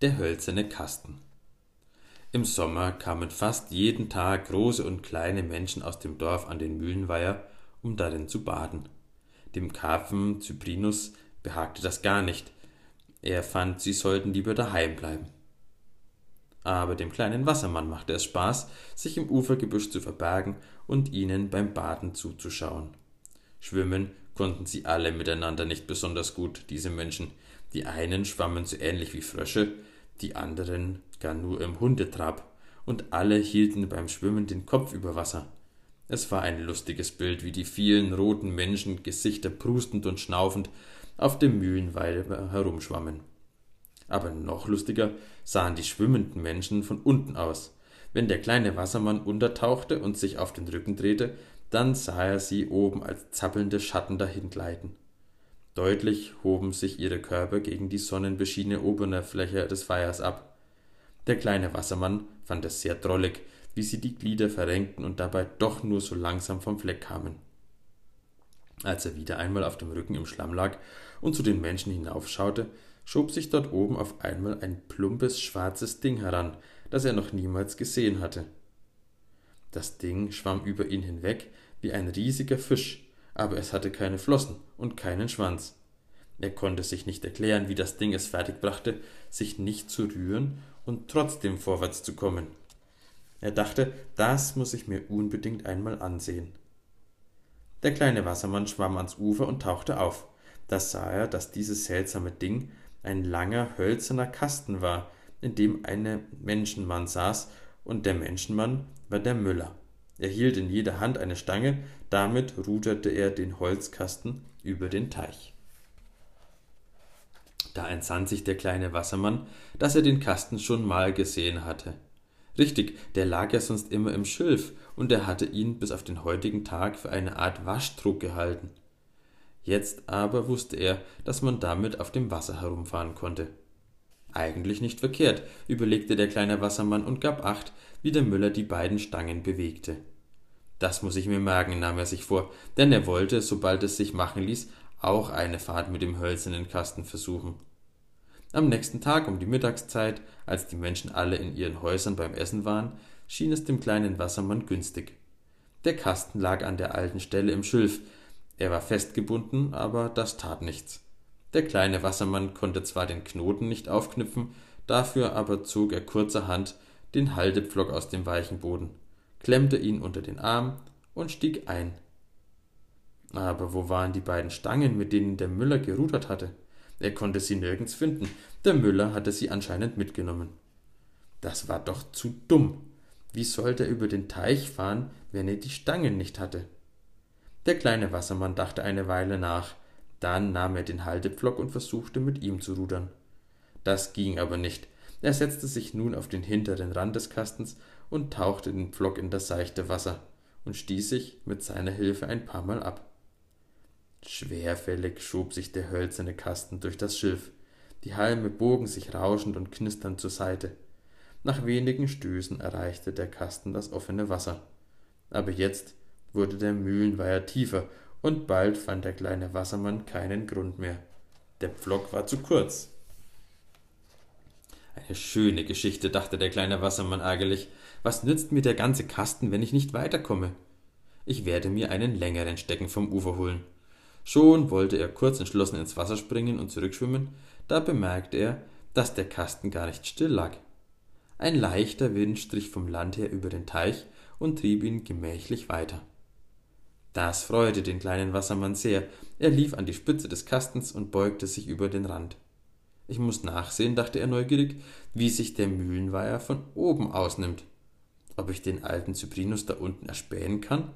Der hölzerne Kasten. Im Sommer kamen fast jeden Tag große und kleine Menschen aus dem Dorf an den Mühlenweiher, um darin zu baden. Dem Karpfen Cyprinus behagte das gar nicht. Er fand, sie sollten lieber daheim bleiben. Aber dem kleinen Wassermann machte es Spaß, sich im Ufergebüsch zu verbergen und ihnen beim Baden zuzuschauen. Schwimmen konnten sie alle miteinander nicht besonders gut, diese Menschen. Die einen schwammen so ähnlich wie Frösche, die anderen gar nur im Hundetrab, und alle hielten beim Schwimmen den Kopf über Wasser. Es war ein lustiges Bild, wie die vielen roten Menschen, Gesichter prustend und schnaufend, auf dem Mühlenweiher herumschwammen. Aber noch lustiger sahen die schwimmenden Menschen von unten aus. Wenn der kleine Wassermann untertauchte und sich auf den Rücken drehte, dann sah er sie oben als zappelnde Schatten dahingleiten. Deutlich hoben sich ihre Körper gegen die sonnenbeschienene obere Fläche des Feuers ab. Der kleine Wassermann fand es sehr drollig, wie sie die Glieder verrenkten und dabei doch nur so langsam vom Fleck kamen. Als er wieder einmal auf dem Rücken im Schlamm lag und zu den Menschen hinaufschaute, schob sich dort oben auf einmal ein plumpes, schwarzes Ding heran, das er noch niemals gesehen hatte. Das Ding schwamm über ihn hinweg wie ein riesiger Fisch, aber es hatte keine Flossen und keinen Schwanz. Er konnte sich nicht erklären, wie das Ding es fertigbrachte, sich nicht zu rühren und trotzdem vorwärts zu kommen. Er dachte, das muss ich mir unbedingt einmal ansehen. Der kleine Wassermann schwamm ans Ufer und tauchte auf. Da sah er, dass dieses seltsame Ding ein langer hölzerner Kasten war, in dem ein Menschenmann saß, und der Menschenmann war der Müller. Er hielt in jeder Hand eine Stange, damit ruderte er den Holzkasten über den Teich. Da entsann sich der kleine Wassermann, dass er den Kasten schon mal gesehen hatte. Richtig, der lag ja sonst immer im Schilf, und er hatte ihn bis auf den heutigen Tag für eine Art Waschtrog gehalten. Jetzt aber wusste er, dass man damit auf dem Wasser herumfahren konnte. Eigentlich nicht verkehrt, überlegte der kleine Wassermann und gab acht, wie der Müller die beiden Stangen bewegte. Das muss ich mir merken, nahm er sich vor, denn er wollte, sobald es sich machen ließ, auch eine Fahrt mit dem hölzernen Kasten versuchen. Am nächsten Tag um die Mittagszeit, als die Menschen alle in ihren Häusern beim Essen waren, schien es dem kleinen Wassermann günstig. Der Kasten lag an der alten Stelle im Schilf. Er war festgebunden, aber das tat nichts. Der kleine Wassermann konnte zwar den Knoten nicht aufknüpfen, dafür aber zog er kurzerhand den Haltepflock aus dem weichen Boden, klemmte ihn unter den Arm und stieg ein. Aber wo waren die beiden Stangen, mit denen der Müller gerudert hatte? Er konnte sie nirgends finden. Der Müller hatte sie anscheinend mitgenommen. Das war doch zu dumm. Wie sollte er über den Teich fahren, wenn er die Stangen nicht hatte? Der kleine Wassermann dachte eine Weile nach, dann nahm er den Haltepflock und versuchte mit ihm zu rudern. Das ging aber nicht. Er setzte sich nun auf den hinteren Rand des Kastens und tauchte den Pflock in das seichte Wasser und stieß sich mit seiner Hilfe ein paar Mal ab. Schwerfällig schob sich der hölzerne Kasten durch das Schilf. Die Halme bogen sich rauschend und knisternd zur Seite. Nach wenigen Stößen erreichte der Kasten das offene Wasser. Aber jetzt wurde der Mühlenweiher tiefer, und bald fand der kleine Wassermann keinen Grund mehr. Der Pflock war zu kurz. Eine schöne Geschichte, dachte der kleine Wassermann ärgerlich. Was nützt mir der ganze Kasten, wenn ich nicht weiterkomme? Ich werde mir einen längeren Stecken vom Ufer holen. Schon wollte er kurz entschlossen ins Wasser springen und zurückschwimmen, da bemerkte er, dass der Kasten gar nicht still lag. Ein leichter Wind strich vom Land her über den Teich und trieb ihn gemächlich weiter. Das freute den kleinen Wassermann sehr. Er lief an die Spitze des Kastens und beugte sich über den Rand. Ich muss nachsehen, dachte er neugierig, wie sich der Mühlenweiher von oben ausnimmt. Ob ich den alten Cyprinus da unten erspähen kann?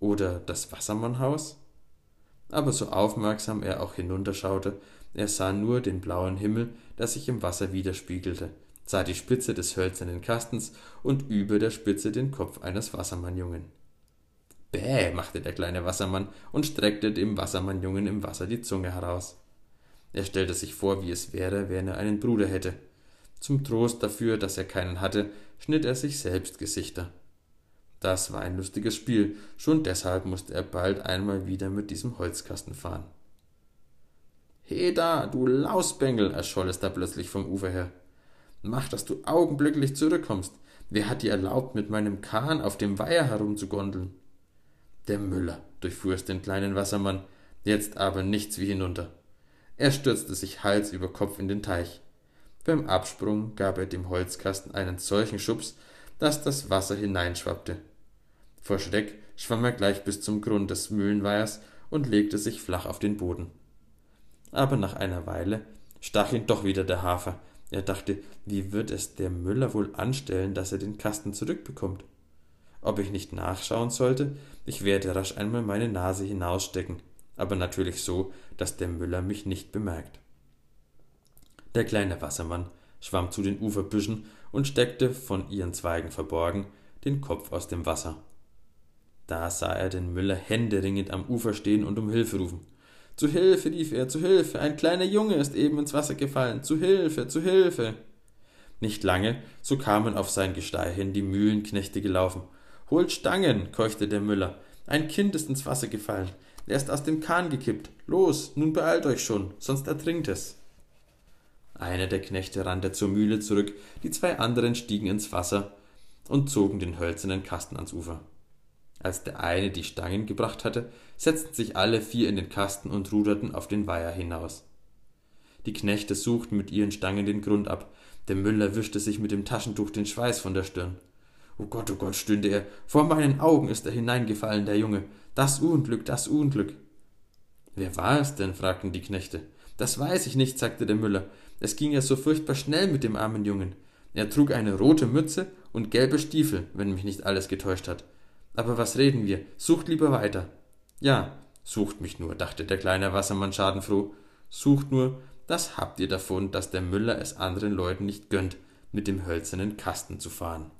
Oder das Wassermannhaus? Aber so aufmerksam er auch hinunterschaute, er sah nur den blauen Himmel, der sich im Wasser widerspiegelte, sah die Spitze des hölzernen Kastens und über der Spitze den Kopf eines Wassermannjungen. Bäh, machte der kleine Wassermann und streckte dem Wassermannjungen im Wasser die Zunge heraus. Er stellte sich vor, wie es wäre, wenn er einen Bruder hätte. Zum Trost dafür, dass er keinen hatte, schnitt er sich selbst Gesichter. Das war ein lustiges Spiel, schon deshalb musste er bald einmal wieder mit diesem Holzkasten fahren. He da, du Lausbengel, erscholl es da plötzlich vom Ufer her. Mach, dass du augenblicklich zurückkommst. Wer hat dir erlaubt, mit meinem Kahn auf dem Weiher herumzugondeln? Der Müller, durchfuhr es den kleinen Wassermann, jetzt aber nichts wie hinunter. Er stürzte sich Hals über Kopf in den Teich. Beim Absprung gab er dem Holzkasten einen solchen Schubs, dass das Wasser hineinschwappte. Vor Schreck schwamm er gleich bis zum Grund des Mühlenweihers und legte sich flach auf den Boden. Aber nach einer Weile stach ihn doch wieder der Hafer. Er dachte, wie wird es der Müller wohl anstellen, dass er den Kasten zurückbekommt? Ob ich nicht nachschauen sollte, ich werde rasch einmal meine Nase hinausstecken, aber natürlich so, dass der Müller mich nicht bemerkt. Der kleine Wassermann schwamm zu den Uferbüschen und steckte, von ihren Zweigen verborgen, den Kopf aus dem Wasser. Da sah er den Müller händeringend am Ufer stehen und um Hilfe rufen. Zu Hilfe, rief er, zu Hilfe, ein kleiner Junge ist eben ins Wasser gefallen, zu Hilfe, zu Hilfe. Nicht lange, so kamen auf sein Gestei hin die Mühlenknechte gelaufen. Holt Stangen, keuchte der Müller, ein Kind ist ins Wasser gefallen, er ist aus dem Kahn gekippt. Los, nun beeilt euch schon, sonst ertrinkt es. Einer der Knechte rannte zur Mühle zurück, die zwei anderen stiegen ins Wasser und zogen den hölzernen Kasten ans Ufer. Als der eine die Stangen gebracht hatte, setzten sich alle vier in den Kasten und ruderten auf den Weiher hinaus. Die Knechte suchten mit ihren Stangen den Grund ab, der Müller wischte sich mit dem Taschentuch den Schweiß von der Stirn. Oh Gott, oh Gott, stöhnte er, vor meinen Augen ist er hineingefallen, der Junge. Das Unglück, das Unglück. Wer war es denn? fragten die Knechte. Das weiß ich nicht, sagte der Müller. Es ging ja so furchtbar schnell mit dem armen Jungen. Er trug eine rote Mütze und gelbe Stiefel, wenn mich nicht alles getäuscht hat. Aber was reden wir? Sucht lieber weiter. Ja, sucht mich nur, dachte der kleine Wassermann schadenfroh. Sucht nur, das habt ihr davon, dass der Müller es anderen Leuten nicht gönnt, mit dem hölzernen Kasten zu fahren.